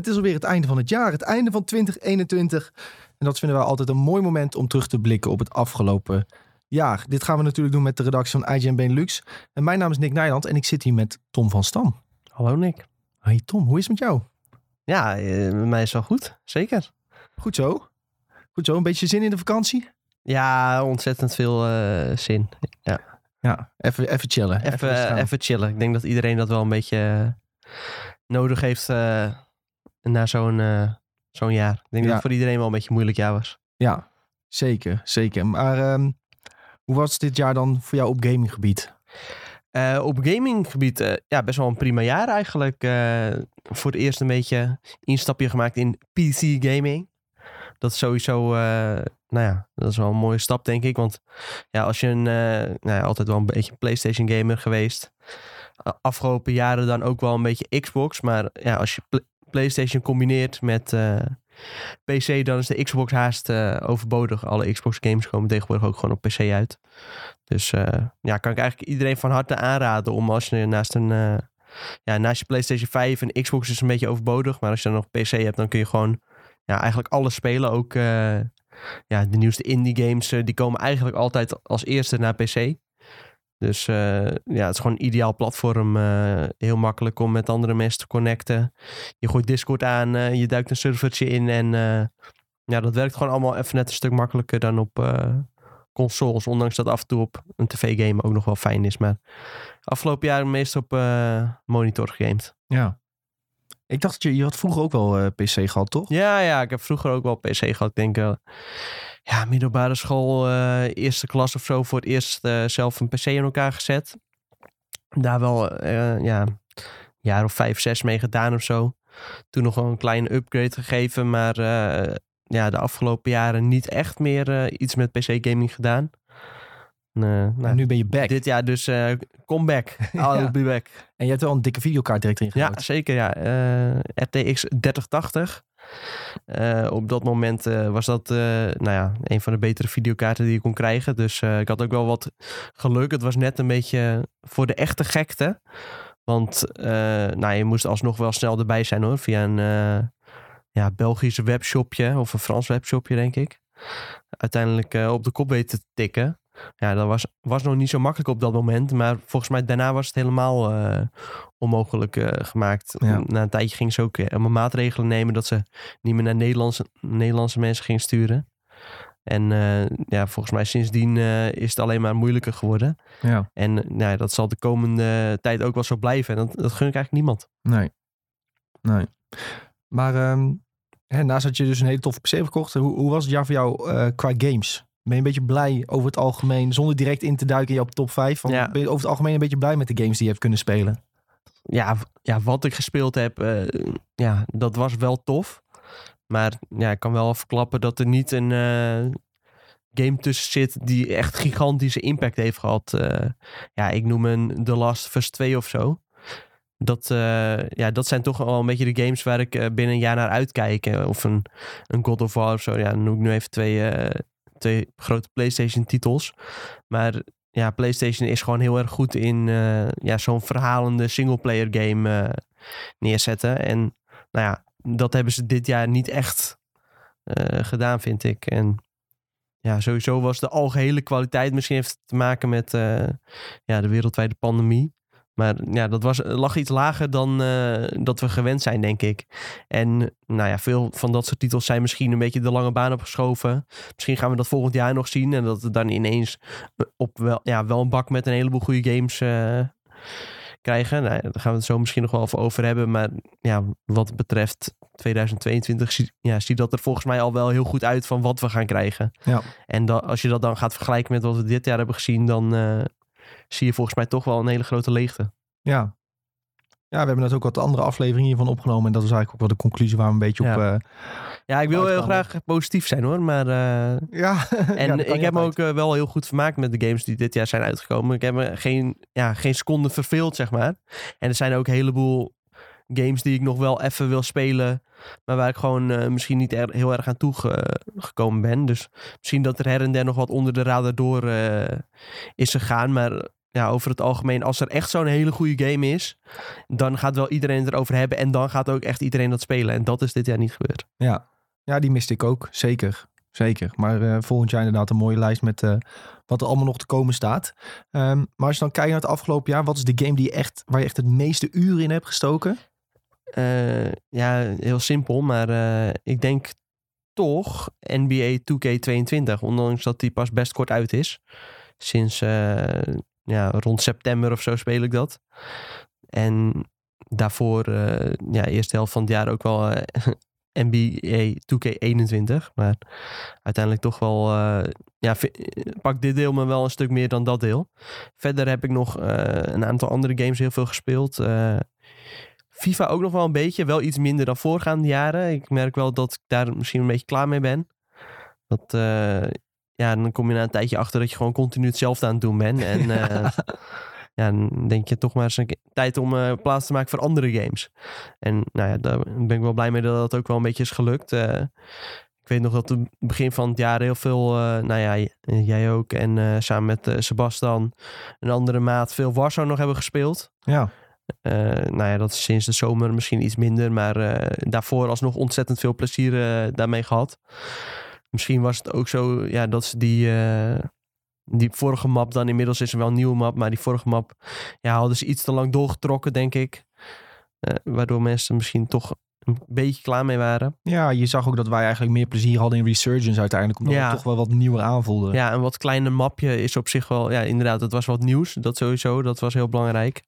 Het is alweer het einde van het jaar, het einde van 2021. En dat vinden wij altijd een mooi moment om terug te blikken op het afgelopen jaar. Dit gaan we natuurlijk doen met de redactie van IGN Benelux. En mijn naam is Nick Nijland en ik zit hier met Tom van Stam. Hallo Nick. Hey Tom, hoe is het met jou? Ja, eh, met mij is wel goed. Zeker. Goed zo. Goed zo, een beetje zin in de vakantie? Ja, ontzettend veel eh, zin. Ja, Ja, even, even chillen. even, even chillen. Ik denk dat iedereen dat wel een beetje eh, nodig heeft na zo'n eh, zo'n jaar. Ik denk Ja. dat het voor iedereen wel een beetje moeilijk jaar was. Ja, zeker, zeker. Maar ehm, hoe was dit jaar dan voor jou op gaminggebied? Eh, op gaminggebied, eh, ja, best wel een prima jaar eigenlijk. Voor het eerst een beetje instapje gemaakt in PC gaming. Dat is sowieso, nou ja, dat is wel een mooie stap denk ik. Want ja, als je een, nou ja, altijd wel een beetje PlayStation gamer geweest. Afgelopen jaren dan ook wel een beetje Xbox. Maar ja, als je PlayStation combineert met eh, PC, dan is de Xbox haast eh, overbodig. Alle Xbox games komen tegenwoordig ook gewoon op PC uit. Dus eh, ja, kan ik eigenlijk iedereen van harte aanraden om als je naast een ja, naast je PlayStation 5 en Xbox is een beetje overbodig, maar als je dan nog PC hebt, dan kun je gewoon ja, eigenlijk alles spelen. Ook ja, de nieuwste indie games, die komen eigenlijk altijd als eerste naar PC. Dus eh, ja, het is gewoon een ideaal platform. eh, heel makkelijk om met andere mensen te connecten. Je gooit Discord aan, eh, je duikt een servertje in en ja, dat werkt gewoon allemaal even net een stuk makkelijker dan op consoles. Ondanks dat af en toe op een tv-game ook nog wel fijn is. Maar afgelopen jaar meest op monitor gegamed. Ja. Ik dacht je, je had vroeger ook wel eh, PC gehad, toch? Ja, ja, ik heb vroeger ook wel PC gehad. Ik denk, eh, ja, middelbare school, eh, eerste klas of zo, voor het eerst zelf een PC in elkaar gezet. Daar wel, ja, een jaar of vijf, zes mee gedaan of zo. Toen nog wel een kleine upgrade gegeven, maar ja, de afgelopen jaren niet echt meer iets met PC-gaming gedaan. Eh, nou, nu ben je back. Dit jaar dus eh comeback. I'll be back. En je hebt wel een dikke videokaart direct erin Ja, gegooid. zeker. Ja. Eh, RTX 3080. Eh, op dat moment was dat nou ja, een van de betere videokaarten die je kon krijgen. Dus ik had ook wel wat geluk. Het was net een beetje voor de echte gekte. Want nou, je moest alsnog wel snel erbij zijn hoor. Via een ja, Belgische webshopje of een Frans webshopje denk ik. Uiteindelijk op de kop weten te tikken. Ja, dat was, was nog niet zo makkelijk op dat moment. Maar volgens mij daarna was het helemaal eh, onmogelijk eh, gemaakt. Ja. Na een tijdje ging ze ook allemaal maatregelen nemen dat ze niet meer naar Nederlandse, Nederlandse mensen ging sturen. En ja, volgens mij sindsdien is het alleen maar moeilijker geworden. Ja. En nou dat zal de komende tijd ook wel zo blijven. En dat, dat gun ik eigenlijk niemand. Nee. Nee. Maar ehm, hè, naast dat je dus een hele toffe PC hebt gekocht, hoe, hoe was het jaar voor jou qua games? Ben je een beetje blij over het algemeen, zonder direct in te duiken in jouw top 5? Van, Ja. Ben je over het algemeen een beetje blij met de games die je hebt kunnen spelen? Ja, ja wat ik gespeeld heb, eh, ja, dat was wel tof. Maar ja, ik kan wel verklappen dat er niet een eh, game tussen zit die echt gigantische impact heeft gehad. Eh, ja, ik noem een The Last of Us 2 of zo. Dat, ja, dat zijn toch wel een beetje de games waar ik binnen een jaar naar uitkijk. Of een, een God of War of zo. Ja, dan noem ik nu even twee, twee grote PlayStation titels. Maar ja, PlayStation is gewoon heel erg goed in eh, ja, zo'n verhalende singleplayer game eh, neerzetten. En nou ja, dat hebben ze dit jaar niet echt eh, gedaan, vind ik. En ja, sowieso was de algehele kwaliteit misschien heeft te maken met ja, de wereldwijde pandemie. Maar ja, dat was, lag iets lager dan eh, dat we gewend zijn, denk ik. En nou ja, veel van dat soort titels zijn misschien een beetje de lange baan opgeschoven. Misschien gaan we dat volgend jaar nog zien. En dat we dan ineens op wel, ja, wel een bak met een heleboel goede games eh, krijgen. Nou, daar gaan we het zo misschien nog wel even over hebben. Maar ja, wat betreft 2022 zie- ja, ziet dat er volgens mij al wel heel goed uit van wat we gaan krijgen. Ja. En als je dat dan gaat vergelijken met wat we dit jaar hebben gezien, dan eh, zie je volgens mij toch wel een hele grote leegte. Ja. Ja, we hebben net ook wat andere afleveringen hiervan opgenomen. En dat was eigenlijk ook wel de conclusie waar we een beetje op... Ja. eh, Ja, ik wil heel graag positief zijn hoor. Maar eh, ja. En ik heb me ook eh, wel heel goed vermaakt met de games die dit jaar zijn uitgekomen. Ik heb me geen, ja, geen seconde verveeld, zeg maar. En er zijn ook een heleboel games die ik nog wel even wil spelen. Maar waar ik gewoon misschien niet er- heel erg aan toegekomen ben. Dus misschien dat er her en der nog wat onder de radar door is gegaan. Maar ja, over het algemeen, als er echt zo'n hele goede game is, dan gaat wel iedereen het erover hebben. En dan gaat ook echt iedereen dat spelen. En dat is dit jaar niet gebeurd. Ja, ja die miste ik ook. Zeker. Zeker. Maar eh, volgend jaar inderdaad een mooie lijst met eh, wat er allemaal nog te komen staat. Ehm, maar als je dan kijkt naar het afgelopen jaar, wat is de game die je echt, waar je echt het meeste uren in hebt gestoken? Eh, ja, heel simpel. Maar ik denk toch NBA 2K22. Ondanks dat die pas best kort uit is. Sinds ja, rond september of zo speel ik dat. En daarvoor, eh ja, eerste helft van het jaar ook wel eh, NBA 2K21. Maar uiteindelijk toch wel, eh, ja, pak dit deel me wel een stuk meer dan dat deel. Verder heb ik nog een aantal andere games heel veel gespeeld. FIFA ook nog wel een beetje, wel iets minder dan voorgaande jaren. Ik merk wel dat ik daar misschien een beetje klaar mee ben. Dat, ja, dan kom je na een tijdje achter dat je gewoon continu hetzelfde aan het doen bent. En eh, ja, dan denk je toch maar eens een keer tijd om eh, plaats te maken voor andere games. En nou ja, daar ben ik wel blij mee dat dat ook wel een beetje is gelukt. Eh, ik weet nog dat het begin van het jaar heel veel, nou ja, jij ook en samen met Sebastian, een andere maat, veel Warzone nog hebben gespeeld. Ja, nou ja, dat is sinds de zomer misschien iets minder. Maar daarvoor alsnog ontzettend veel plezier daarmee gehad. Misschien was het ook zo ja, dat ze die, eh, die vorige map dan inmiddels is er wel een nieuwe map. Maar die vorige map ja, hadden ze iets te lang doorgetrokken, denk ik. Eh, waardoor mensen misschien toch een beetje klaar mee waren. ja, je zag ook dat wij eigenlijk meer plezier hadden in Resurgence uiteindelijk. Omdat Ja. het toch wel wat nieuwer aanvoelde. Ja, een wat kleiner mapje is op zich wel... Ja, inderdaad, het was wat nieuws. Dat sowieso, dat was heel belangrijk.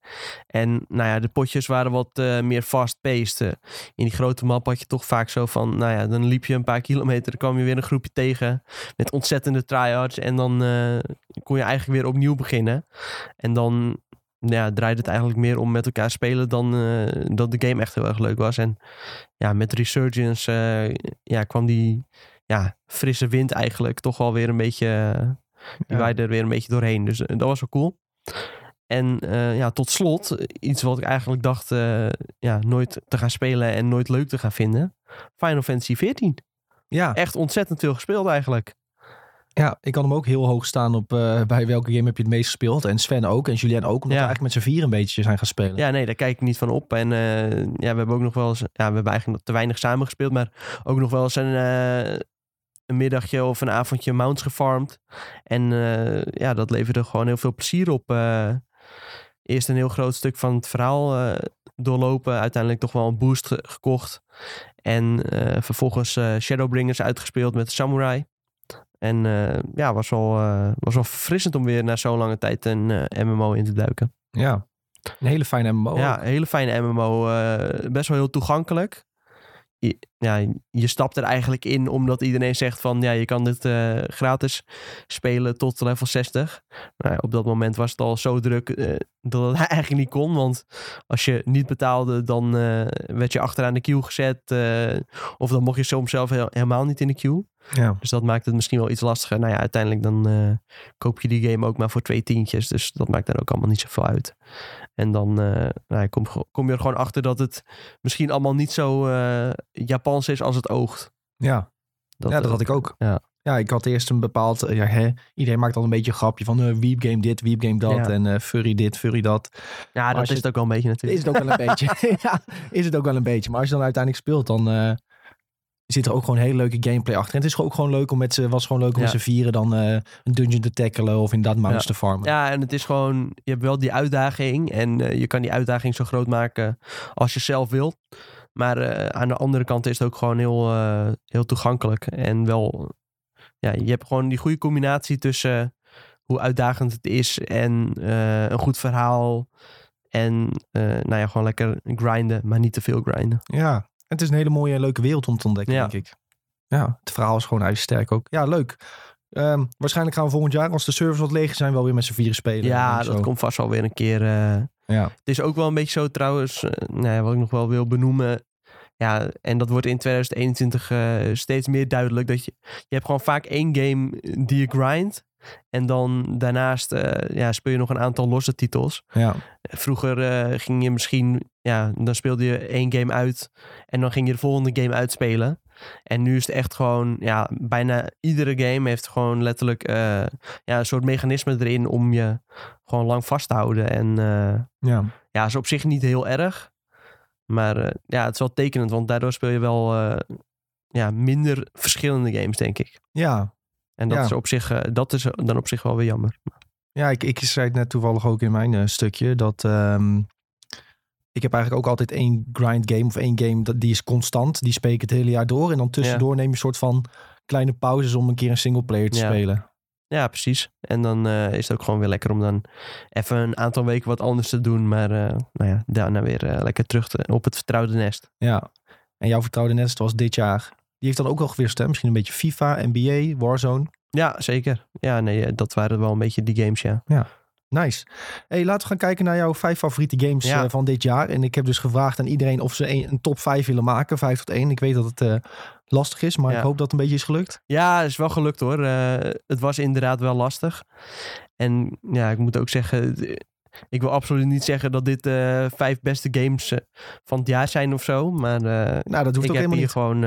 En nou ja, de potjes waren wat eh, meer fast-paced. Eh, in die grote map had je toch vaak zo van... Nou ja, dan liep je een paar kilometer, dan kwam je weer een groepje tegen... met ontzettende tryhards. En dan eh, kon je eigenlijk weer opnieuw beginnen. En dan ja, draaide het eigenlijk meer om met elkaar spelen... dan eh, dat de game echt heel erg leuk was. En ja, met Resurgence eh, ja, kwam die ja, frisse wind eigenlijk toch wel weer een beetje... eh, die Ja. er weer een beetje doorheen. Dus dat was wel cool. En ja, tot slot, iets wat ik eigenlijk dacht ja, nooit te gaan spelen en nooit leuk te gaan vinden. Final Fantasy 14. Ja, Echt ontzettend veel gespeeld eigenlijk. Ja, ik had hem ook heel hoog staan op eh, bij welke game heb je het meest gespeeld. En Sven ook en Julien ook. Omdat Ja. we eigenlijk met z'n vier een beetje zijn gaan spelen. Ja, nee, daar kijk ik niet van op. En eh, ja, we hebben ook nog wel eens, ja, we hebben eigenlijk nog te weinig samen gespeeld, maar ook nog wel eens een, eh, een middagje of een avondje mounts gefarmd. En ja, dat leverde gewoon heel veel plezier op. eerst een heel groot stuk van het verhaal doorlopen, uiteindelijk toch wel een boost ge- gekocht. En vervolgens Shadowbringers uitgespeeld met Samurai. En eh, ja, was wel, eh, was wel verfrissend om weer na zo'n lange tijd een eh, MMO in te duiken. Ja. Een hele fijne MMO. Ja, een hele fijne MMO. best wel heel toegankelijk. Je, ja, je stapt er eigenlijk in omdat iedereen zegt van... ja, je kan dit eh, gratis spelen tot level 60. Nou, op dat moment was het al zo druk eh, dat het eigenlijk niet kon. Want als je niet betaalde, dan eh, werd je achteraan de queue gezet. of dan mocht je soms zelf heel- helemaal niet in de queue. Ja. Dus dat maakt het misschien wel iets lastiger. Nou ja, uiteindelijk dan koop je die game ook maar voor twee tientjes. Dus dat maakt er ook allemaal niet zoveel uit. En dan eh, nou, kom, kom je er gewoon achter dat het misschien allemaal niet zo eh, Japans is als het oogt. Ja. ja, dat eh, had ik ook. ja. Ja, ik had eerst een bepaald... Ja, hè, iedereen maakt al een beetje een grapje van... eh weep game dit, weep game dat. Ja. En furry dit, furry dat. Ja, dat is het ook wel een beetje natuurlijk. Is het ook wel een beetje. ja, is het ook wel een beetje. Maar als je dan uiteindelijk speelt, dan zit er ook gewoon hele leuke gameplay achter. En het is ook gewoon leuk om met z'n, was gewoon leuk om Ja. met z'n vieren dan eh, een dungeon te tackelen of inderdaad mounts te farmen. Ja, en het is gewoon, je hebt wel die uitdaging en eh, je kan die uitdaging zo groot maken als je zelf wilt. Maar eh, aan de andere kant is het ook gewoon heel, heel toegankelijk. En wel, ja, je hebt gewoon die goede combinatie tussen hoe uitdagend het is en een goed verhaal. En nou ja, gewoon lekker grinden, maar niet te veel grinden. Ja, het is een hele mooie en leuke wereld om te ontdekken, Ja. denk ik. Ja, het verhaal is gewoon ijzersterk ook. Ja, leuk. Ehm, waarschijnlijk gaan we volgend jaar, als de servers wat leeg zijn, wel weer met z'n vieren spelen. Ja, dat komt vast wel weer een keer. eh, Ja. Het is ook wel een beetje zo trouwens, eh, nou ja, wat ik nog wel wil benoemen. Ja, en dat wordt in 2021 eh, steeds meer duidelijk. Dat je, je hebt gewoon vaak één game die je grindt. En dan daarnaast ja, speel je nog een aantal losse titels. Ja. Vroeger ging je misschien, ja, dan speelde je één game uit. En dan ging je de volgende game uitspelen. En nu is het echt gewoon, ja, bijna iedere game heeft gewoon letterlijk eh, ja, een soort mechanisme erin om je gewoon lang vast te houden. En eh, Ja. ja, is op zich niet heel erg. Maar eh, ja, het is wel tekenend, want daardoor speel je wel ja, minder verschillende games, denk ik. Ja, En dat, Ja. is, op zich, dat is dan op zich wel weer jammer. Ja, ik, ik zei het net toevallig ook in mijn stukje dat ehm, ik heb eigenlijk ook altijd één grind game of één game dat die is constant. Die speel ik het hele jaar door en dan tussendoor neem je een soort van kleine pauzes om een keer een singleplayer te Ja. spelen. Ja, precies. En dan eh, is het ook gewoon weer lekker om dan even een aantal weken wat anders te doen. Maar eh, nou ja, daarna weer eh, lekker terug te- op het vertrouwde nest. Ja. En jouw vertrouwde nest was dit jaar. Die heeft dan ook wel gewist, hè? Misschien een beetje FIFA, NBA, Warzone. Ja, zeker. Ja, nee, dat waren wel een beetje die games, ja. Nice. Hey, laten we gaan kijken naar jouw vijf favoriete games Ja. eh, van dit jaar. En ik heb dus gevraagd aan iedereen of ze een, een top 5 willen maken. 5 tot 1. Ik weet dat het eh, lastig is, maar Ja. ik hoop dat het een beetje is gelukt. Ja, is wel gelukt hoor. Eh, het was inderdaad wel lastig. En ja, ik moet ook zeggen, ik wil absoluut niet zeggen dat dit eh vijf beste games van het jaar zijn of zo. Maar Nou, dat hoeft ik ook heb helemaal hier niet. gewoon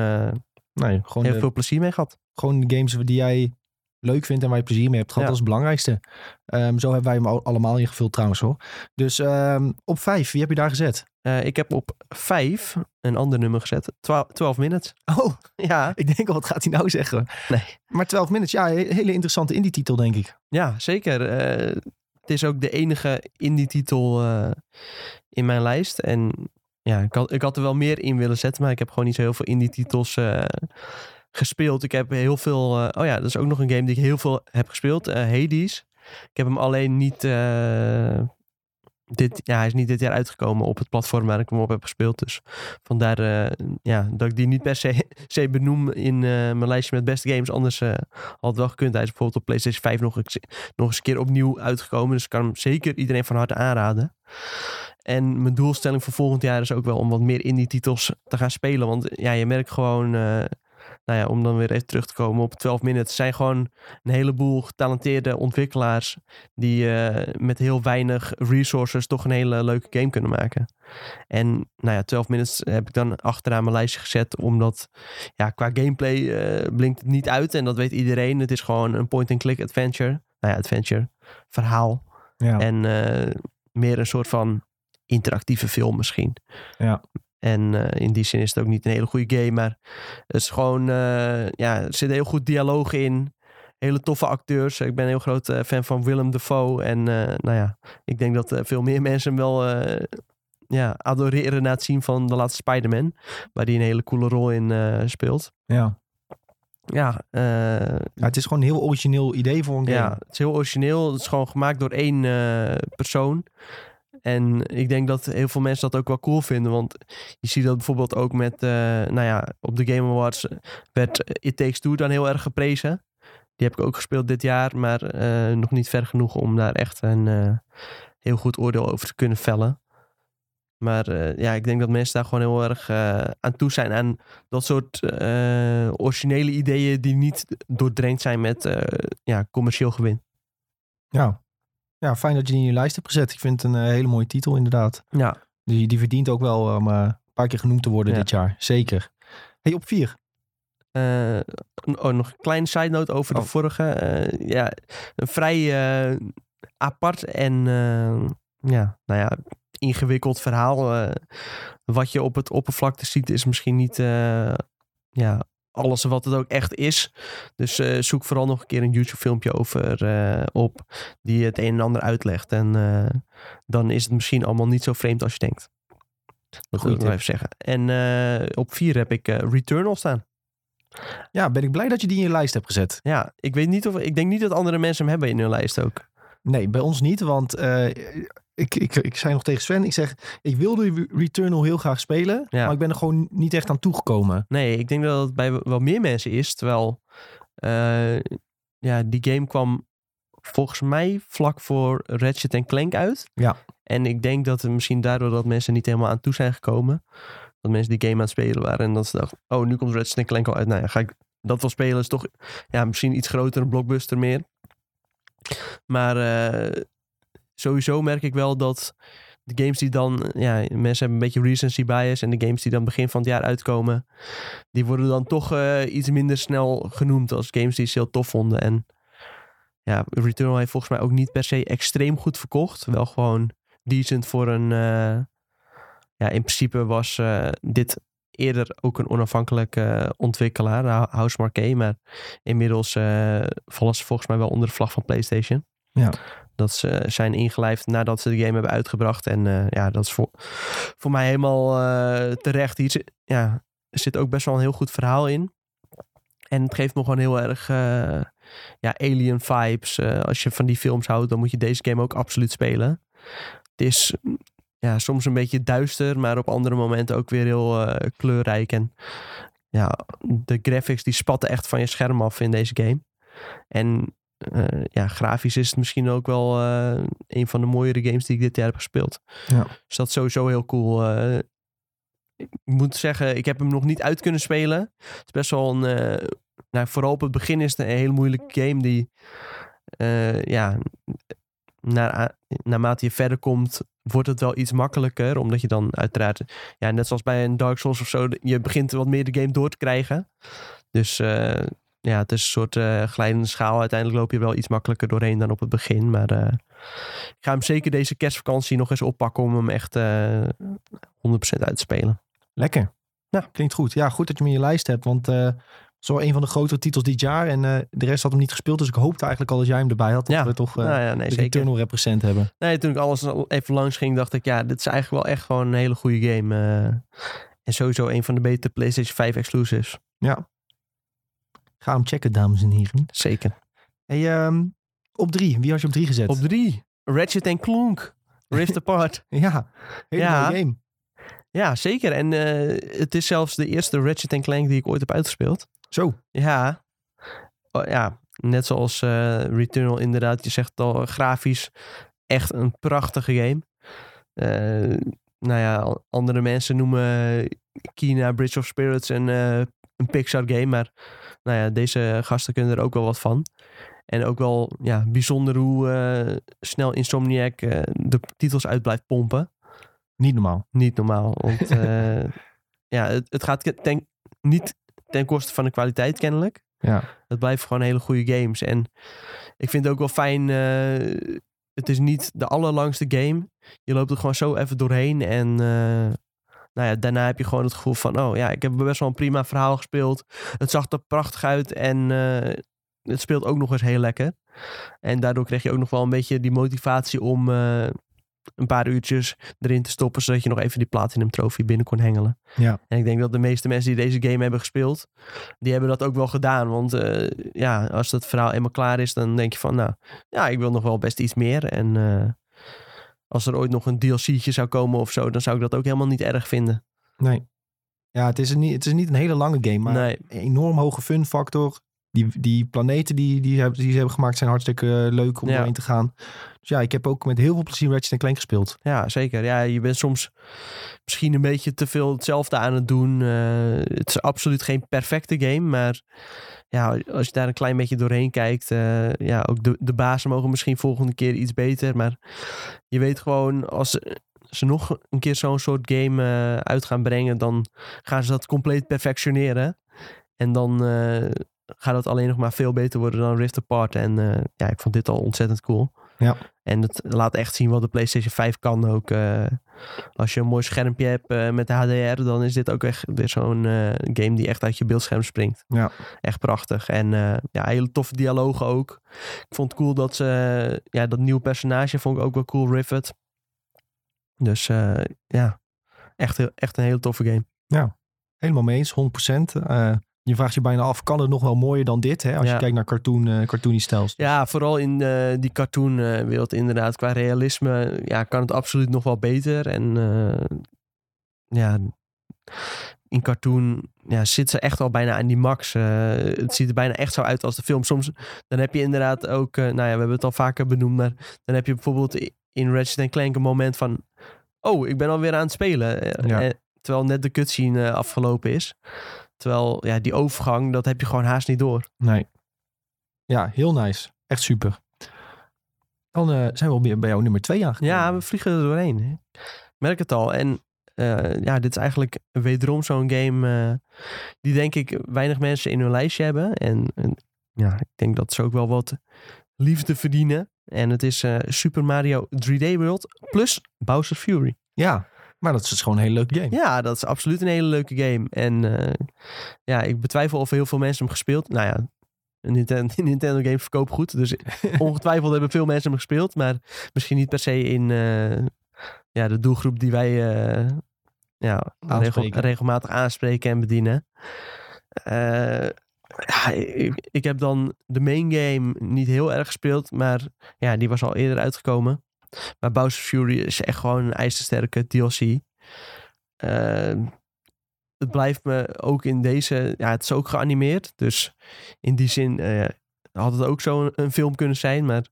Nee, gewoon heel de, veel plezier mee gehad. gewoon de games die jij leuk vindt en waar je plezier mee hebt gehad. Ja. Dat is het belangrijkste. Ehm, zo hebben wij hem al- allemaal ingevuld trouwens hoor. Dus ehm, op 5, wie heb je daar gezet? Eh, ik heb op vijf een ander nummer gezet. 12, 12 minutes. Oh, Ja, ik denk al, wat gaat hij nou zeggen? Nee. Maar 12 minutes, ja, he- hele interessante indie-titel denk ik. ja zeker. Eh, het is ook de enige indie-titel eh, in mijn lijst. En ja, ik had, ik had er wel meer in willen zetten, maar ik heb gewoon niet zo heel veel indie-titels eh, gespeeld. Ik heb heel veel. eh, oh ja, dat is ook nog een game die ik heel veel heb gespeeld. eh, Hades. Ik heb hem alleen niet. eh, dit, ja, hij is niet dit jaar uitgekomen op het platform waar ik hem op heb gespeeld. Dus vandaar ja, dat ik die niet per se, benoem in mijn lijstje met beste games. Anders had het wel gekund. Hij is bijvoorbeeld op PlayStation 5 nog eens, nog eens een keer opnieuw uitgekomen. Dus ik kan hem zeker iedereen van harte aanraden. En mijn doelstelling voor volgend jaar is ook wel om wat meer indie titels te gaan spelen. Want ja, je merkt gewoon, nou ja, om dan weer even terug te komen op 12 minutes, zijn gewoon een heleboel getalenteerde ontwikkelaars die eh, met heel weinig resources toch een hele leuke game kunnen maken. En nou ja, 12 minutes heb ik dan achteraan mijn lijstje gezet, omdat ja, qua gameplay eh, blinkt het niet uit en dat weet iedereen. Het is gewoon een point-and-click adventure. Nou ja, adventure, verhaal. Ja. En eh, meer een soort van interactieve film misschien. Ja. En eh, in die zin is het ook niet een hele goede game, maar het is gewoon, eh, ja, er zit heel goed dialoog in. Hele toffe acteurs. Ik ben een heel groot eh, fan van Willem Dafoe. En nou ja, ik denk dat veel meer mensen hem wel ja, adoreren na het zien van de laatste Spider-Man. Waar hij een hele coole rol in speelt. ja. Ja, Ja, het is gewoon een heel origineel idee voor een game. ja, het is heel origineel. Het is gewoon gemaakt door één persoon. En ik denk dat heel veel mensen dat ook wel cool vinden. Want je ziet dat bijvoorbeeld ook met, eh, nou ja, op de Game Awards werd It Takes Two dan heel erg geprezen. Die heb ik ook gespeeld dit jaar, maar eh, nog niet ver genoeg om daar echt een eh, heel goed oordeel over te kunnen vellen. Maar eh, ja, ik denk dat mensen daar gewoon heel erg eh, aan toe zijn. Aan dat soort eh, originele ideeën die niet doordrenkt zijn met eh, ja, commercieel gewin. Ja. Ja, fijn dat je die in je lijst hebt gezet. Ik vind het een eh, hele mooie titel inderdaad. Ja, Die, die verdient ook wel om eh, een paar keer genoemd te worden Ja. dit jaar. Zeker. Hey, op vier. Eh, oh, nog een kleine side note over de Oh. vorige. Eh, ja, een vrij eh, apart en eh, ja, nou ja, ingewikkeld verhaal. Eh, wat je op het oppervlakte ziet is misschien niet eh, ja, alles wat het ook echt is. Dus eh, zoek vooral nog een keer een YouTube filmpje over eh, op die het een en ander uitlegt. En eh, dan is het misschien allemaal niet zo vreemd als je denkt. Dat wil ik nog even zeggen. En op vier heb ik Returnal staan. Ja, ben ik blij dat je die in je lijst hebt gezet. Ja, ik weet niet of ik denk niet dat andere mensen hem hebben in hun lijst ook. Nee, bij ons niet, want eh, ik, ik, ik zei nog tegen Sven, ik zeg, ik wilde Re- Returnal heel graag spelen, Ja. maar ik ben er gewoon niet echt aan toegekomen. Nee, ik denk dat het bij wel meer mensen is. Terwijl eh, ja, die game kwam volgens mij vlak voor Ratchet Clank uit. Ja. En ik denk dat het misschien daardoor dat mensen niet helemaal aan toe zijn gekomen. Dat mensen die game aan het spelen waren. En dat ze dachten, oh, nu komt Ratchet Clank al uit. Nou ja, ga ik dat wel spelen. Is toch ja, misschien iets groter, een blockbuster meer. Maar eh, sowieso merk ik wel dat de games die dan, ja, mensen hebben een beetje recency bias. En de games die dan begin van het jaar uitkomen, die worden dan toch eh, iets minder snel genoemd als games die ze heel tof vonden. En ja, Returnal heeft volgens mij ook niet per se extreem goed verkocht. Wel gewoon decent voor een, eh, ja, in principe was eh, dit eerder ook een onafhankelijke ontwikkelaar, Hou- House Marquee. Maar inmiddels eh, vallen ze volgens mij wel onder de vlag van PlayStation. Ja. Dat ze zijn ingelijfd nadat ze de game hebben uitgebracht. En eh, ja, dat is voor, voor mij helemaal eh, terecht. Hier zit, ja, er zit ook best wel een heel goed verhaal in. En het geeft me gewoon heel erg eh, ja, alien vibes. Eh, als je van die films houdt, dan moet je deze game ook absoluut spelen. Het is ja, soms een beetje duister, maar op andere momenten ook weer heel eh, kleurrijk. En ja, de graphics die spatten echt van je scherm af in deze game. En eh, ja, grafisch is het misschien ook wel eh, een van de mooiere games die ik dit jaar heb gespeeld. Ja. Dus dat is sowieso heel cool. ik moet zeggen, ik heb hem nog niet uit kunnen spelen. Het is best wel een... nou, vooral op het begin is het een hele moeilijke game die... ja, naar, naarmate je verder komt, wordt het wel iets makkelijker. Omdat je dan uiteraard, ja, net zoals bij een Dark Souls of zo, je begint wat meer de game door te krijgen. Dus eh, ja, het is een soort eh glijdende schaal. Uiteindelijk loop je wel iets makkelijker doorheen dan op het begin. Maar eh, ik ga hem zeker deze kerstvakantie nog eens oppakken om hem echt eh 100% uit te spelen. Lekker. Ja, klinkt goed. Ja, goed dat je hem in je lijst hebt, want zo een van de grotere titels dit jaar. En eh, de rest had hem niet gespeeld, dus ik hoopte eigenlijk al dat jij hem erbij had. Dat Ja. we toch eh nou ja, nee, de zeker. Returnal represent hebben. Nee, toen ik alles al even langs ging, dacht ik, ja, dit is eigenlijk wel echt gewoon een hele goede game. eh. en sowieso een van de betere PlayStation 5 exclusives. Ja. Ga hem checken, dames en heren. Zeker. Hey, ehm, op drie. Wie had je op drie gezet? Op drie, Ratchet Clank. Rift Apart. Ja, hele Ja. game. Ja, zeker. En het is zelfs de eerste Ratchet Clank die ik ooit heb uitgespeeld. Zo, Ja, Oh, ja net zoals eh, Returnal inderdaad. Je zegt al, grafisch echt een prachtige game. Eh, nou ja, andere mensen noemen Kina Bridge of Spirits een, eh, een Pixar game. Maar nou ja, deze gasten kunnen er ook wel wat van. En ook wel ja, bijzonder hoe eh, snel Insomniac eh, de titels uit blijft pompen. niet normaal. Niet normaal. Want eh, ja, het, het gaat ten, niet ten koste van de kwaliteit kennelijk. Ja. Het blijven gewoon hele goede games. En ik vind het ook wel fijn. eh, het is niet de allerlangste game. Je loopt er gewoon zo even doorheen. En eh, nou ja, daarna heb je gewoon het gevoel van... Oh ja, ik heb best wel een prima verhaal gespeeld. Het zag er prachtig uit. En eh, het speelt ook nog eens heel lekker. En daardoor kreeg je ook nog wel een beetje die motivatie om... een paar uurtjes erin te stoppen, zodat je nog even die Platinum Trophy binnen kon hengelen. Ja. En ik denk dat de meeste mensen die deze game hebben gespeeld, die hebben dat ook wel gedaan. Want eh, ja, als het verhaal eenmaal klaar is, dan denk je van, nou, ja, ik wil nog wel best iets meer. En eh, als er ooit nog een DLC'tje zou komen of zo, dan zou ik dat ook helemaal niet erg vinden. Nee. Ja, het is, een, niet- het is niet een hele lange game, maar nee, enorm hoge fun factor. Die, die planeten die, die, hebben, die ze hebben gemaakt zijn hartstikke eh, leuk om Ja. doorheen te gaan. Dus ja, ik heb ook met heel veel plezier Ratchet Clank gespeeld. ja, zeker. Ja, je bent soms misschien een beetje te veel hetzelfde aan het doen. Eh, het is absoluut geen perfecte game, maar ja, als je daar een klein beetje doorheen kijkt, eh, ja, ook de, de bazen mogen misschien volgende keer iets beter. Maar je weet gewoon, als ze, nog een keer zo'n soort game uit gaan brengen, dan gaan ze dat compleet perfectioneren. En dan gaat het alleen nog maar veel beter worden dan Rift Apart. En eh, ja, ik vond dit al ontzettend cool. Ja. En het laat echt zien wat de PlayStation 5 kan ook. eh, als je een mooi schermpje hebt eh, met de HDR, dan is dit ook echt weer zo'n game die echt uit je beeldscherm springt. Ja. Echt prachtig. En ja, hele toffe dialogen ook. Ik vond het cool dat ze, ja, dat nieuwe personage vond ik ook wel cool, Rivet. Dus ja, echt, heel- echt een hele toffe game. Helemaal mee eens, 100%. Eh, je vraagt je bijna af, kan het nog wel mooier dan dit? Hè? Als Ja. je kijkt naar cartoon, eh cartoony stijls. Ja, vooral in eh, die cartoonwereld inderdaad. Qua realisme ja, kan het absoluut nog wel beter. En eh, ja, in cartoon ja, zit ze echt al bijna aan die max. Eh, het ziet er bijna echt zo uit als de film. Soms dan heb je inderdaad ook, eh, nou ja, we hebben het al vaker benoemd, maar dan heb je bijvoorbeeld in Ratchet Clank een moment van, oh, ik ben alweer aan het spelen. Eh, Ja. eh, terwijl net de cutscene eh, afgelopen is. Terwijl ja, die overgang, dat heb je gewoon haast niet door. Nee. Ja, heel nice. Echt super. Dan eh, zijn we alweer bij jou nummer twee aangekomen. Ja, we vliegen er doorheen. hè. Merk het al. En eh, ja, dit is eigenlijk wederom zo'n game eh, die denk ik weinig mensen in hun lijstje hebben. En, en ja, ik denk dat ze ook wel wat liefde verdienen. En het is Super Mario 3D World plus Bowser's Fury. Ja, maar dat is dus gewoon een hele leuke game. Ja, dat is absoluut een hele leuke game. En eh, ja, ik betwijfel of heel veel mensen hem gespeeld. Nou ja, een Nintendo, Nintendo game verkoopt goed. Dus ongetwijfeld hebben veel mensen hem gespeeld. Maar misschien niet per se in eh, ja, de doelgroep die wij eh, ja, regel- regelmatig aanspreken en bedienen. Eh, ja, ik, ik heb dan de main game niet heel erg gespeeld. Maar ja, die was al eerder uitgekomen. Maar Bowser's Fury is echt gewoon een ijzersterke DLC. Ehm, het blijft me ook in deze... Ja, het is ook geanimeerd. Dus in die zin eh, had het ook zo een, een film kunnen zijn. Maar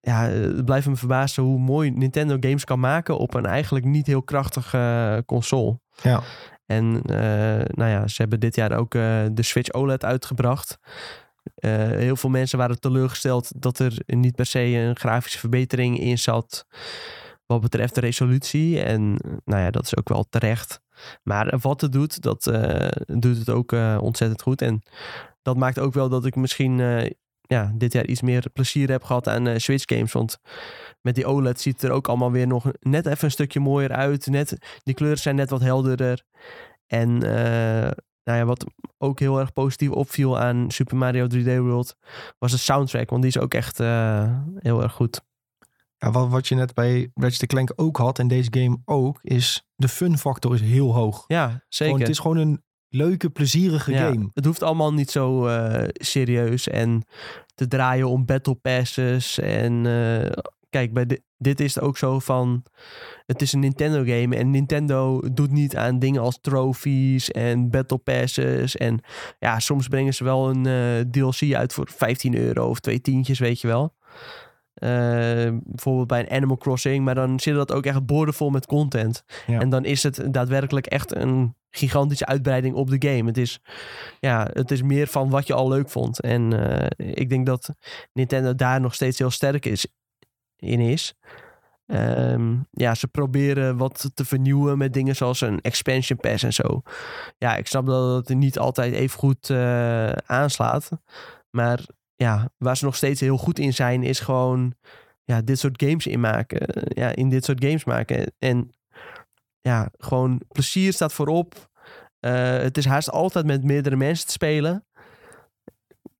ja, het blijft me verbazen hoe mooi Nintendo games kan maken... op een eigenlijk niet heel krachtige eh, console. Ja. En eh, nou ja, ze hebben dit jaar ook de Switch OLED uitgebracht. Eh, heel veel mensen waren teleurgesteld dat er niet per se een grafische verbetering in zat wat betreft de resolutie. En nou ja, dat is ook wel terecht. Maar wat het doet, dat eh, doet het ook eh, ontzettend goed. En dat maakt ook wel dat ik misschien ja, dit jaar iets meer plezier heb gehad aan Switch games. Want met die OLED ziet het er ook allemaal weer nog net even een stukje mooier uit. Net, die kleuren zijn net wat helderder. En nou ja, wat ook heel erg positief opviel aan Super Mario 3D World was de soundtrack. Want die is ook echt eh, heel erg goed. Ja, wat, wat je net bij Ratchet Clank ook had en deze game ook, is de fun factor is heel hoog. Ja, zeker. Gewoon, het is gewoon een leuke, plezierige Ja, game. Het hoeft allemaal niet zo eh, serieus en te draaien om battle passes. En eh, kijk, bij di- dit is het ook zo van... Het is een Nintendo game en Nintendo doet niet aan dingen als trophies en battle passes. En ja, soms brengen ze wel een eh, DLC uit voor 15 euro of twee tientjes, weet je wel. Eh, bijvoorbeeld bij een Animal Crossing, maar dan zit dat ook echt boordevol met content. Ja. En dan is het daadwerkelijk echt een gigantische uitbreiding op de game. Het is, ja, het is meer van wat je al leuk vond. En eh, ik denk dat Nintendo daar nog steeds heel sterk is, in is. Ehm, ja, ze proberen wat te vernieuwen met dingen zoals een expansion pass en zo. Ja, ik snap dat het niet altijd even goed eh, aanslaat. Maar ja, waar ze nog steeds heel goed in zijn, is gewoon ja, dit soort games inmaken. Ja, in dit soort games maken. En ja, gewoon plezier staat voorop. Eh, het is haast altijd met meerdere mensen te spelen.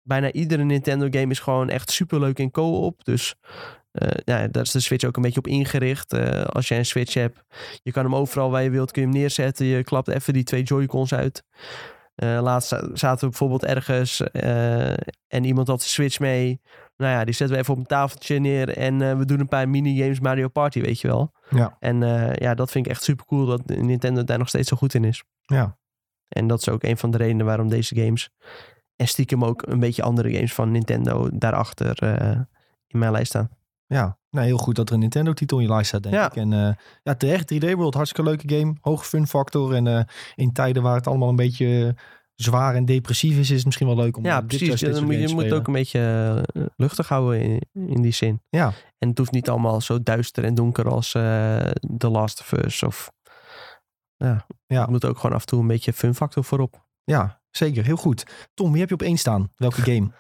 Bijna iedere Nintendo game is gewoon echt superleuk in co-op. Dus eh, ja, daar is de Switch ook een beetje op ingericht. Eh, als je een Switch hebt, je kan hem overal waar je wilt, kun je hem neerzetten. Je klapt even die twee Joy-Cons uit. Eh, laatst za- zaten we bijvoorbeeld ergens en iemand had de Switch mee. Nou ja, die zetten we even op een tafeltje neer en we doen een paar minigames Mario Party, weet je wel. Ja. En ja, dat vind ik echt super cool dat Nintendo daar nog steeds zo goed in is. Ja. En dat is ook een van de redenen waarom deze games en stiekem ook een beetje andere games van Nintendo daarachter in mijn lijst staan. Ja, nou, heel goed dat er een Nintendo-titel in je lijst staat, denk Ja. ik. En eh, ja, terecht, 3D World, hartstikke leuke game. Hoge fun factor. En eh, in tijden waar het allemaal een beetje zwaar en depressief is, is het misschien wel leuk om Ja, dit precies. soort Je, moet- je moet het ook een beetje eh, luchtig houden in, in die zin. Ja. En het hoeft niet allemaal zo duister en donker als eh The Last of Us. Of, ja, Ja. het moet ook gewoon af en toe een beetje fun factor voorop. Ja, zeker. Heel goed. Tom, wie heb je op één staan? Welke game?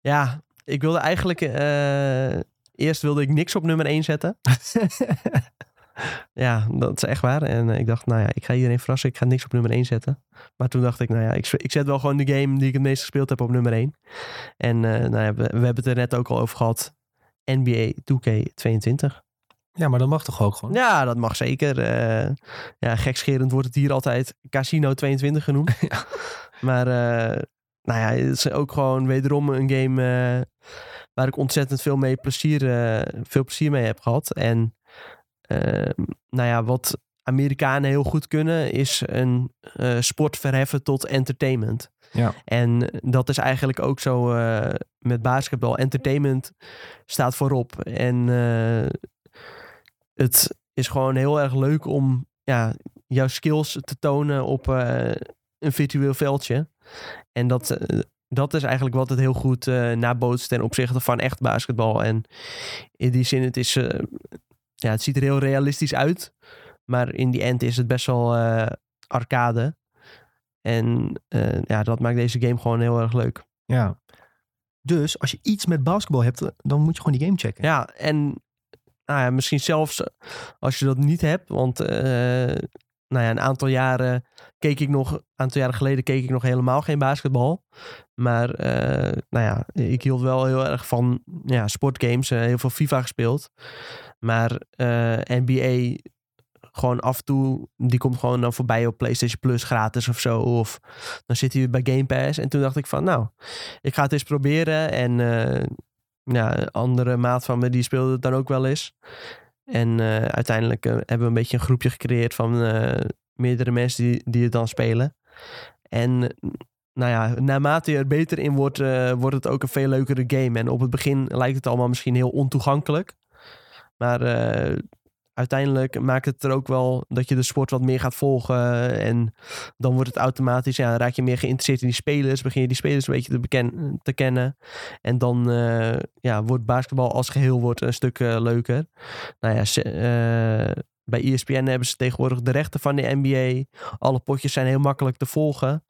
Ja, ik wilde eigenlijk... eerst wilde ik niks op nummer 1 zetten. ja, dat is echt waar. En eh, ik dacht, nou ja, ik ga iedereen verrassen. Ik ga niks op nummer 1 zetten. Maar toen dacht ik, nou ja, ik, ik zet wel gewoon de game die ik het meest gespeeld heb op nummer 1. En eh, nou ja, we, we hebben het er net ook al over gehad. NBA 2K22. ja, maar dat mag toch ook gewoon? Ja, dat mag zeker. Eh ja, gekscherend wordt het hier altijd Casino 22 genoemd. Maar nou ja, het is ook gewoon wederom een game waar ik ontzettend veel, mee plezier, eh, veel plezier mee heb gehad. En eh, nou ja, wat Amerikanen heel goed kunnen, is een eh, sport verheffen tot entertainment. Ja. En dat is eigenlijk ook zo eh, met basketbal. Entertainment staat voorop. En het is gewoon heel erg leuk om ja, jouw skills te tonen op een virtueel veldje. En dat, dat is eigenlijk wat het heel goed eh nabootst ten opzichte van echt basketbal. En in die zin, het, is, eh, ja, het ziet er heel realistisch uit. Maar in die end is het best wel eh, arcade. En ja, dat maakt deze game gewoon heel erg leuk. Ja. Dus als je iets met basketbal hebt, dan moet je gewoon die game checken. Ja, en nou ja, misschien zelfs als je dat niet hebt. Want nou ja, een aantal jaren keek ik nog, een aantal jaren geleden keek ik nog helemaal geen basketbal. Maar eh, nou ja, ik hield wel heel erg van ja, sportgames. eh, heel veel FIFA gespeeld. Maar eh, NBA gewoon af en toe, die komt gewoon dan voorbij op PlayStation Plus gratis of zo. Of dan zit hij bij Game Pass. En toen dacht ik van, nou, ik ga het eens proberen. En ja, andere maat van me, die speelde het dan ook wel eens. En eh, uiteindelijk eh, hebben we een beetje een groepje gecreëerd van eh, meerdere mensen die, die het dan spelen. En nou ja, naarmate je er beter in wordt, wordt het ook een veel leukere game. En op het begin lijkt het allemaal misschien heel ontoegankelijk. Maar uiteindelijk maakt het er ook wel dat je de sport wat meer gaat volgen. En dan wordt het automatisch, ja, raak je meer geïnteresseerd in die spelers. Begin je die spelers een beetje te, te kennen. En dan eh, ja, wordt basketbal als geheel wordt een stuk eh, leuker. Nou ja, eh, bij ESPN hebben ze tegenwoordig de rechten van de NBA. Alle potjes zijn heel makkelijk te volgen.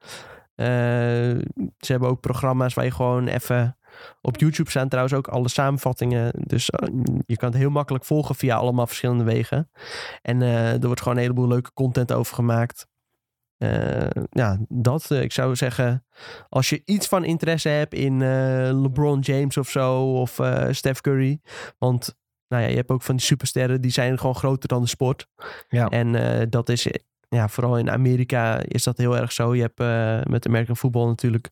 Ze hebben ook programma's waar je gewoon even... Op YouTube staan trouwens ook alle samenvattingen. Dus eh, je kan het heel makkelijk volgen via allemaal verschillende wegen. En eh, er wordt gewoon een heleboel leuke content over gemaakt. Eh, ja, dat. ik zou zeggen, als je iets van interesse hebt in LeBron James of zo, of Steph Curry. Want nou ja, je hebt ook van die supersterren, die zijn gewoon groter dan de sport. Ja. En dat is, ja, vooral in Amerika is dat heel erg zo. Je hebt eh, met American voetbal natuurlijk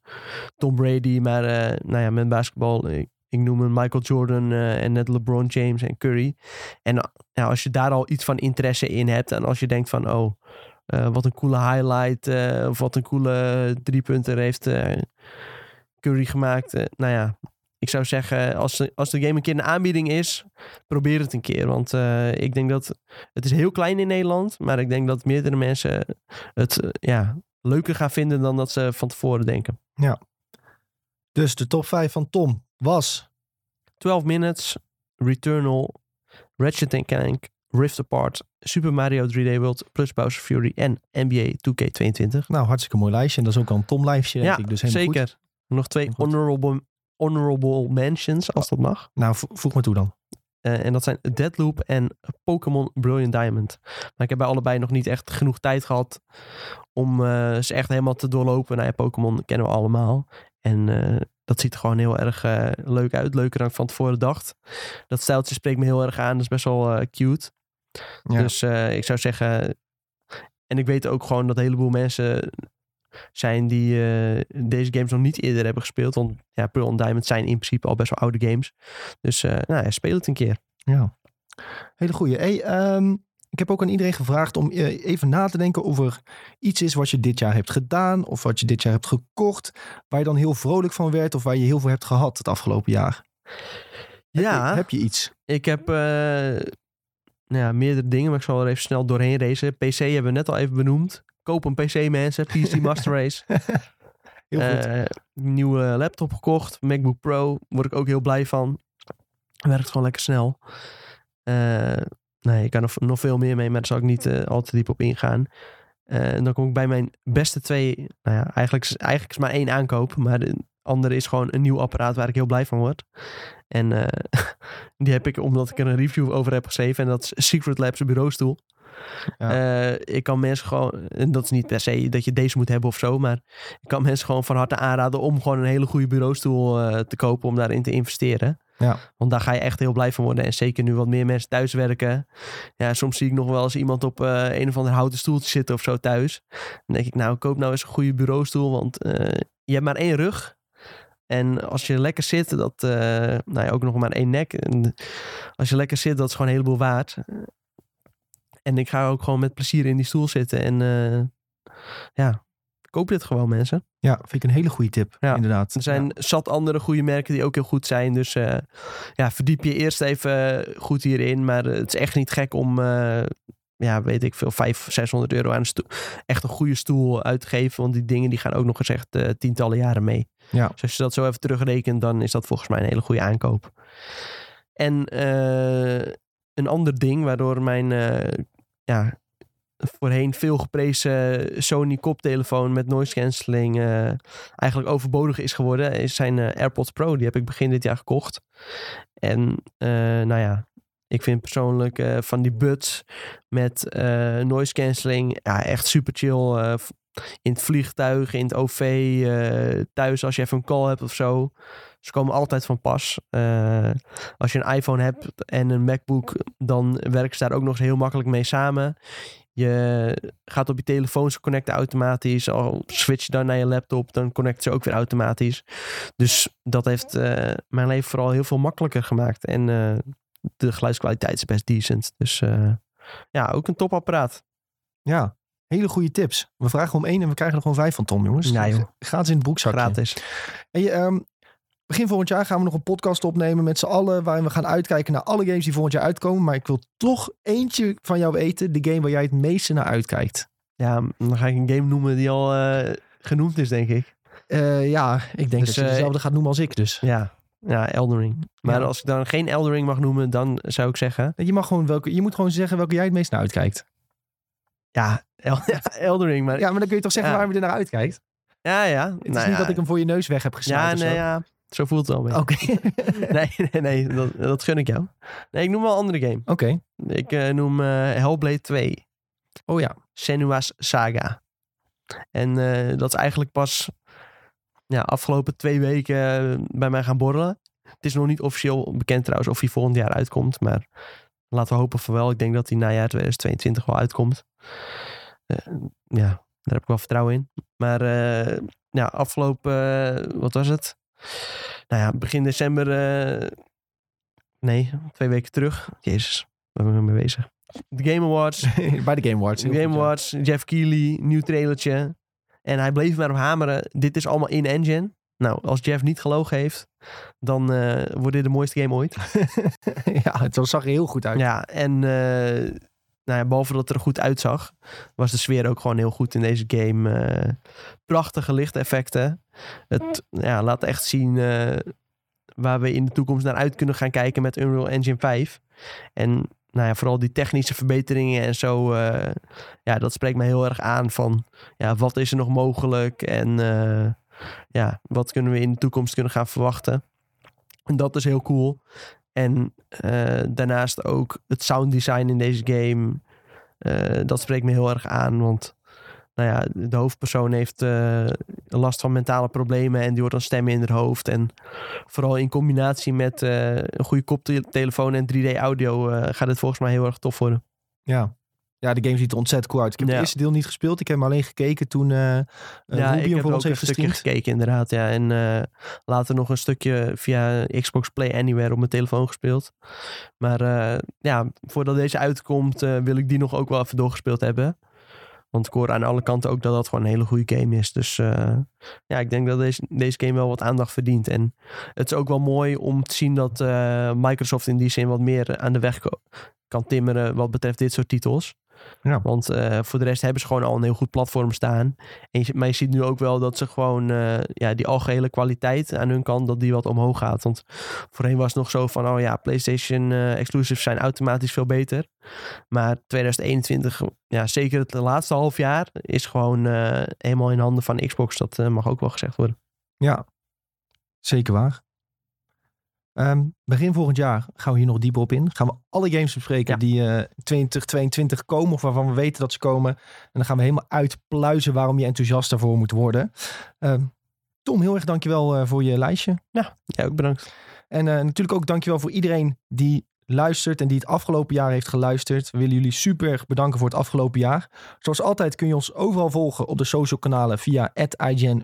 Tom Brady, maar eh, nou ja, met basketbal, ik, ik noem hem Michael Jordan eh, en net LeBron James en Curry. En eh, ja, als je daar al iets van interesse in hebt en als je denkt van, oh, eh, wat een coole highlight eh, of wat een coole driepunter heeft eh, Curry gemaakt. eh, nou ja, ik zou zeggen, als de, als de game een keer een aanbieding is, probeer het een keer. Want eh, ik denk dat het is heel klein in Nederland, maar ik denk dat meerdere mensen het eh, ja, leuker gaan vinden dan dat ze van tevoren denken. Dus de top 5 van Tom was 12 Minutes, Returnal, Ratchet Clank, Rift Apart, Super Mario 3D World, plus Bowser Fury en NBA 2K22. nou hartstikke mooi lijstje. En dat is ook al een Tom lijstje, denk Ja, ik. Dus helemaal goed. zeker. Nog twee honorable, honorable mentions, als dat mag. Nou, vo- voeg me toe dan. Eh, en dat zijn Deadloop en Pokémon Brilliant Diamond. Maar ik heb bij allebei nog niet echt genoeg tijd gehad om eh, ze echt helemaal te doorlopen. Nou ja, Pokémon kennen we allemaal. En eh, dat ziet er gewoon heel erg leuk uit. Leuker dan ik van tevoren dacht. Dat stijltje spreekt me heel erg aan. Dat is best wel cute. Ja. Dus ik zou zeggen... En ik weet ook gewoon dat een heleboel mensen zijn die eh, deze games nog niet eerder hebben gespeeld. Want ja, Pearl en Diamond zijn in principe al best wel oude games. Dus eh, nou ja, speel het een keer. Ja. Hele goeie. Hey, ehm, ik heb ook aan iedereen gevraagd om eh, even na te denken of er iets is wat je dit jaar hebt gedaan. Of wat je dit jaar hebt gekocht. Waar je dan heel vrolijk van werd. Of waar je heel veel hebt gehad het afgelopen jaar. Heb Ja. je, heb je iets? Ik heb nou ja, meerdere dingen, maar ik zal er even snel doorheen racen. PC hebben we net al even benoemd. Koop een PC mensen, PC Master Race. Heel goed. Eh, nieuwe laptop gekocht, MacBook Pro. Word ik ook heel blij van. Werkt gewoon lekker snel. Eh, nee, ik kan er nog veel meer mee, maar daar zal ik niet eh, al te diep op ingaan. En dan kom ik bij mijn beste twee. Nou ja, eigenlijk, is- eigenlijk is maar één aankoop. Maar de andere is gewoon een nieuw apparaat waar ik heel blij van word. En die heb ik omdat ik er een review over heb geschreven. En dat is Secret Labs bureaustoel. Ja. Eh, ik kan mensen gewoon, en dat is niet per se dat je deze moet hebben of zo, maar ik kan mensen gewoon van harte aanraden om gewoon een hele goede bureaustoel eh, te kopen om daarin te investeren. Ja. Want daar ga je echt heel blij van worden. En zeker nu wat meer mensen thuis werken. Ja, soms zie ik nog wel eens iemand op eh, een of ander houten stoeltje zitten of zo thuis. Dan denk ik, nou, koop nou eens een goede bureaustoel, want je hebt maar één rug. En als je lekker zit, dat, eh, nou ja, ook nog maar één nek. En als je lekker zit, dat is gewoon een heleboel waard. En ik ga ook gewoon met plezier in die stoel zitten. En eh, ja, koop dit gewoon mensen. ja, vind ik een hele goede tip. Ja. Inderdaad. Er zijn zat andere goede merken die ook heel goed zijn. Dus eh, ja, verdiep je eerst even goed hierin. Maar eh, het is echt niet gek om, eh, ja, weet ik veel, 500, 600 euro aan een stoel. Echt een goede stoel uitgeven. Want die dingen die gaan ook nog eens echt eh, tientallen jaren mee. Ja. Dus als je dat zo even terugrekent, dan is dat volgens mij een hele goede aankoop. En eh, een ander ding waardoor mijn eh, ja, voorheen veel geprezen Sony koptelefoon met noise cancelling eh, eigenlijk overbodig is geworden, is zijn eh, AirPods Pro. Die heb ik begin dit jaar gekocht. En eh, nou ja, ik vind persoonlijk eh, van die buds met eh, noise cancelling ja, echt super chill. eh, in het vliegtuig, in het OV, eh, thuis als je even een call hebt of zo. Ze komen altijd van pas. Eh, als je een iPhone hebt en een MacBook, dan werken ze daar ook nog eens heel makkelijk mee samen. Je gaat op je telefoon, ze connecten automatisch. Al switch je dan naar je laptop, dan connecten ze ook weer automatisch. Dus dat heeft eh, mijn leven vooral heel veel makkelijker gemaakt. En eh, de geluidskwaliteit is best decent. Dus ja, ook een topapparaat. Ja, hele goede tips. We vragen om één en we krijgen er gewoon vijf van Tom, jongens. Ja, joh. Gratis in het broekzakje. Gratis. Ehm, begin volgend jaar gaan we nog een podcast opnemen met z'n allen. Waarin we gaan uitkijken naar alle games die volgend jaar uitkomen. Maar ik wil toch eentje van jou weten. De game waar jij het meeste naar uitkijkt. Ja, dan ga ik een game noemen die al eh, genoemd is, denk ik. Eh, ja, ik denk Dus, dat je eh, dezelfde gaat noemen als ik dus. Ja, ja Elden Ring. Maar Ja. als ik dan geen Elden Ring mag noemen, dan zou ik zeggen... Je, mag gewoon welke, je moet gewoon zeggen welke jij het meest naar uitkijkt. Ja, El- ja, Elden Ring. Maar Ja, maar dan kun je toch zeggen Ja. waarom je er naar uitkijkt. ja, ja. Het is niet dat ik hem voor je neus weg heb Ja, gesneden. of nee, ja. Zo voelt het een beetje. Oké. Nee, nee, nee. Dat, dat gun ik jou. Nee, ik noem wel een andere game. Oké. Ik eh, noem eh, Hellblade 2. Oh ja. Senua's Saga. En eh, dat is eigenlijk pas ja, afgelopen twee weken bij mij gaan borrelen. Het is nog niet officieel bekend trouwens of hij volgend jaar uitkomt. Maar laten we hopen van wel. Ik denk dat hij najaar 2022 wel uitkomt. Ja, daar heb ik wel vertrouwen in. Maar ja, afgelopen, wat was het? Nou ja, begin december. eh, nee, twee weken terug. Jezus, waar ben ik mee bezig? De Game Awards. Bij de Game Awards. heel Game goed, ja. Awards, Jeff Keighley, nieuw trailertje. En hij bleef maar op hameren. Dit is allemaal in engine. Nou, als Jeff niet gelogen heeft, dan eh, wordt dit de mooiste game ooit. ja, het zag er heel goed uit. Ja, en eh, nou ja, behalve dat het er goed uitzag, was de sfeer ook gewoon heel goed in deze game. Eh, prachtige lichteffecten. Het ja, laat echt zien eh, waar we in de toekomst naar uit kunnen gaan kijken met Unreal Engine 5. En nou ja, vooral die technische verbeteringen en zo, eh, ja, dat spreekt me heel erg aan van, ja, wat is er nog mogelijk en ja, wat kunnen we in de toekomst kunnen gaan verwachten. En dat is heel cool. En eh, daarnaast ook het sound design in deze game. eh, dat spreekt me heel erg aan. Want nou ja, de hoofdpersoon heeft eh, last van mentale problemen. En die hoort dan stemmen in haar hoofd. En vooral in combinatie met een goede koptelefoon en 3D audio gaat het volgens mij heel erg tof worden. Ja. Ja, de game ziet er ontzettend cool uit. Ik heb Ja. het eerste deel niet gespeeld. Ik heb hem alleen gekeken toen eh, ja, Ruby ik hem heb voor ons een heeft stukje gestreamd. gekeken inderdaad. Ja. En eh, later nog een stukje via Xbox Play Anywhere op mijn telefoon gespeeld. Maar ja, voordat deze uitkomt wil ik die nog ook wel even doorgespeeld hebben. Want ik hoor aan alle kanten ook dat dat gewoon een hele goede game is. Dus ja, ik denk dat deze, deze game wel wat aandacht verdient. En het is ook wel mooi om te zien dat Microsoft in die zin wat meer aan de weg kan timmeren wat betreft dit soort titels. Ja. Want eh, voor de rest hebben ze gewoon al een heel goed platform staan. En je, maar je ziet nu ook wel dat ze gewoon eh, ja, die algehele kwaliteit aan hun kant, dat die wat omhoog gaat. Want voorheen was het nog zo van, oh ja, PlayStation eh, exclusives zijn automatisch veel beter. Maar 2021, ja, zeker het laatste half jaar, is gewoon helemaal in handen van Xbox. Dat mag ook wel gezegd worden. Ja, zeker waar. Ehm, begin volgend jaar gaan we hier nog dieper op in. Gaan we alle games bespreken Ja. die eh 2022 komen of waarvan we weten dat ze komen. En dan gaan we helemaal uitpluizen waarom je enthousiast daarvoor moet worden. Ehm, Tom, heel erg dankjewel eh voor je lijstje. Ja, ook bedankt. En eh, natuurlijk ook dankjewel voor iedereen die luistert en die het afgelopen jaar heeft geluisterd. We willen jullie super erg bedanken voor het afgelopen jaar. Zoals altijd kun je ons overal volgen op de social kanalen via @IGN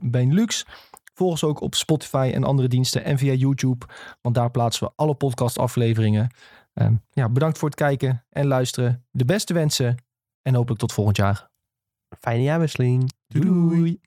Volg ons ook op Spotify en andere diensten en via YouTube, want daar plaatsen we alle podcastafleveringen. Ehm, ja, bedankt voor het kijken en luisteren. De beste wensen en hopelijk tot volgend jaar. Fijne jaarwisseling. Doei. doei.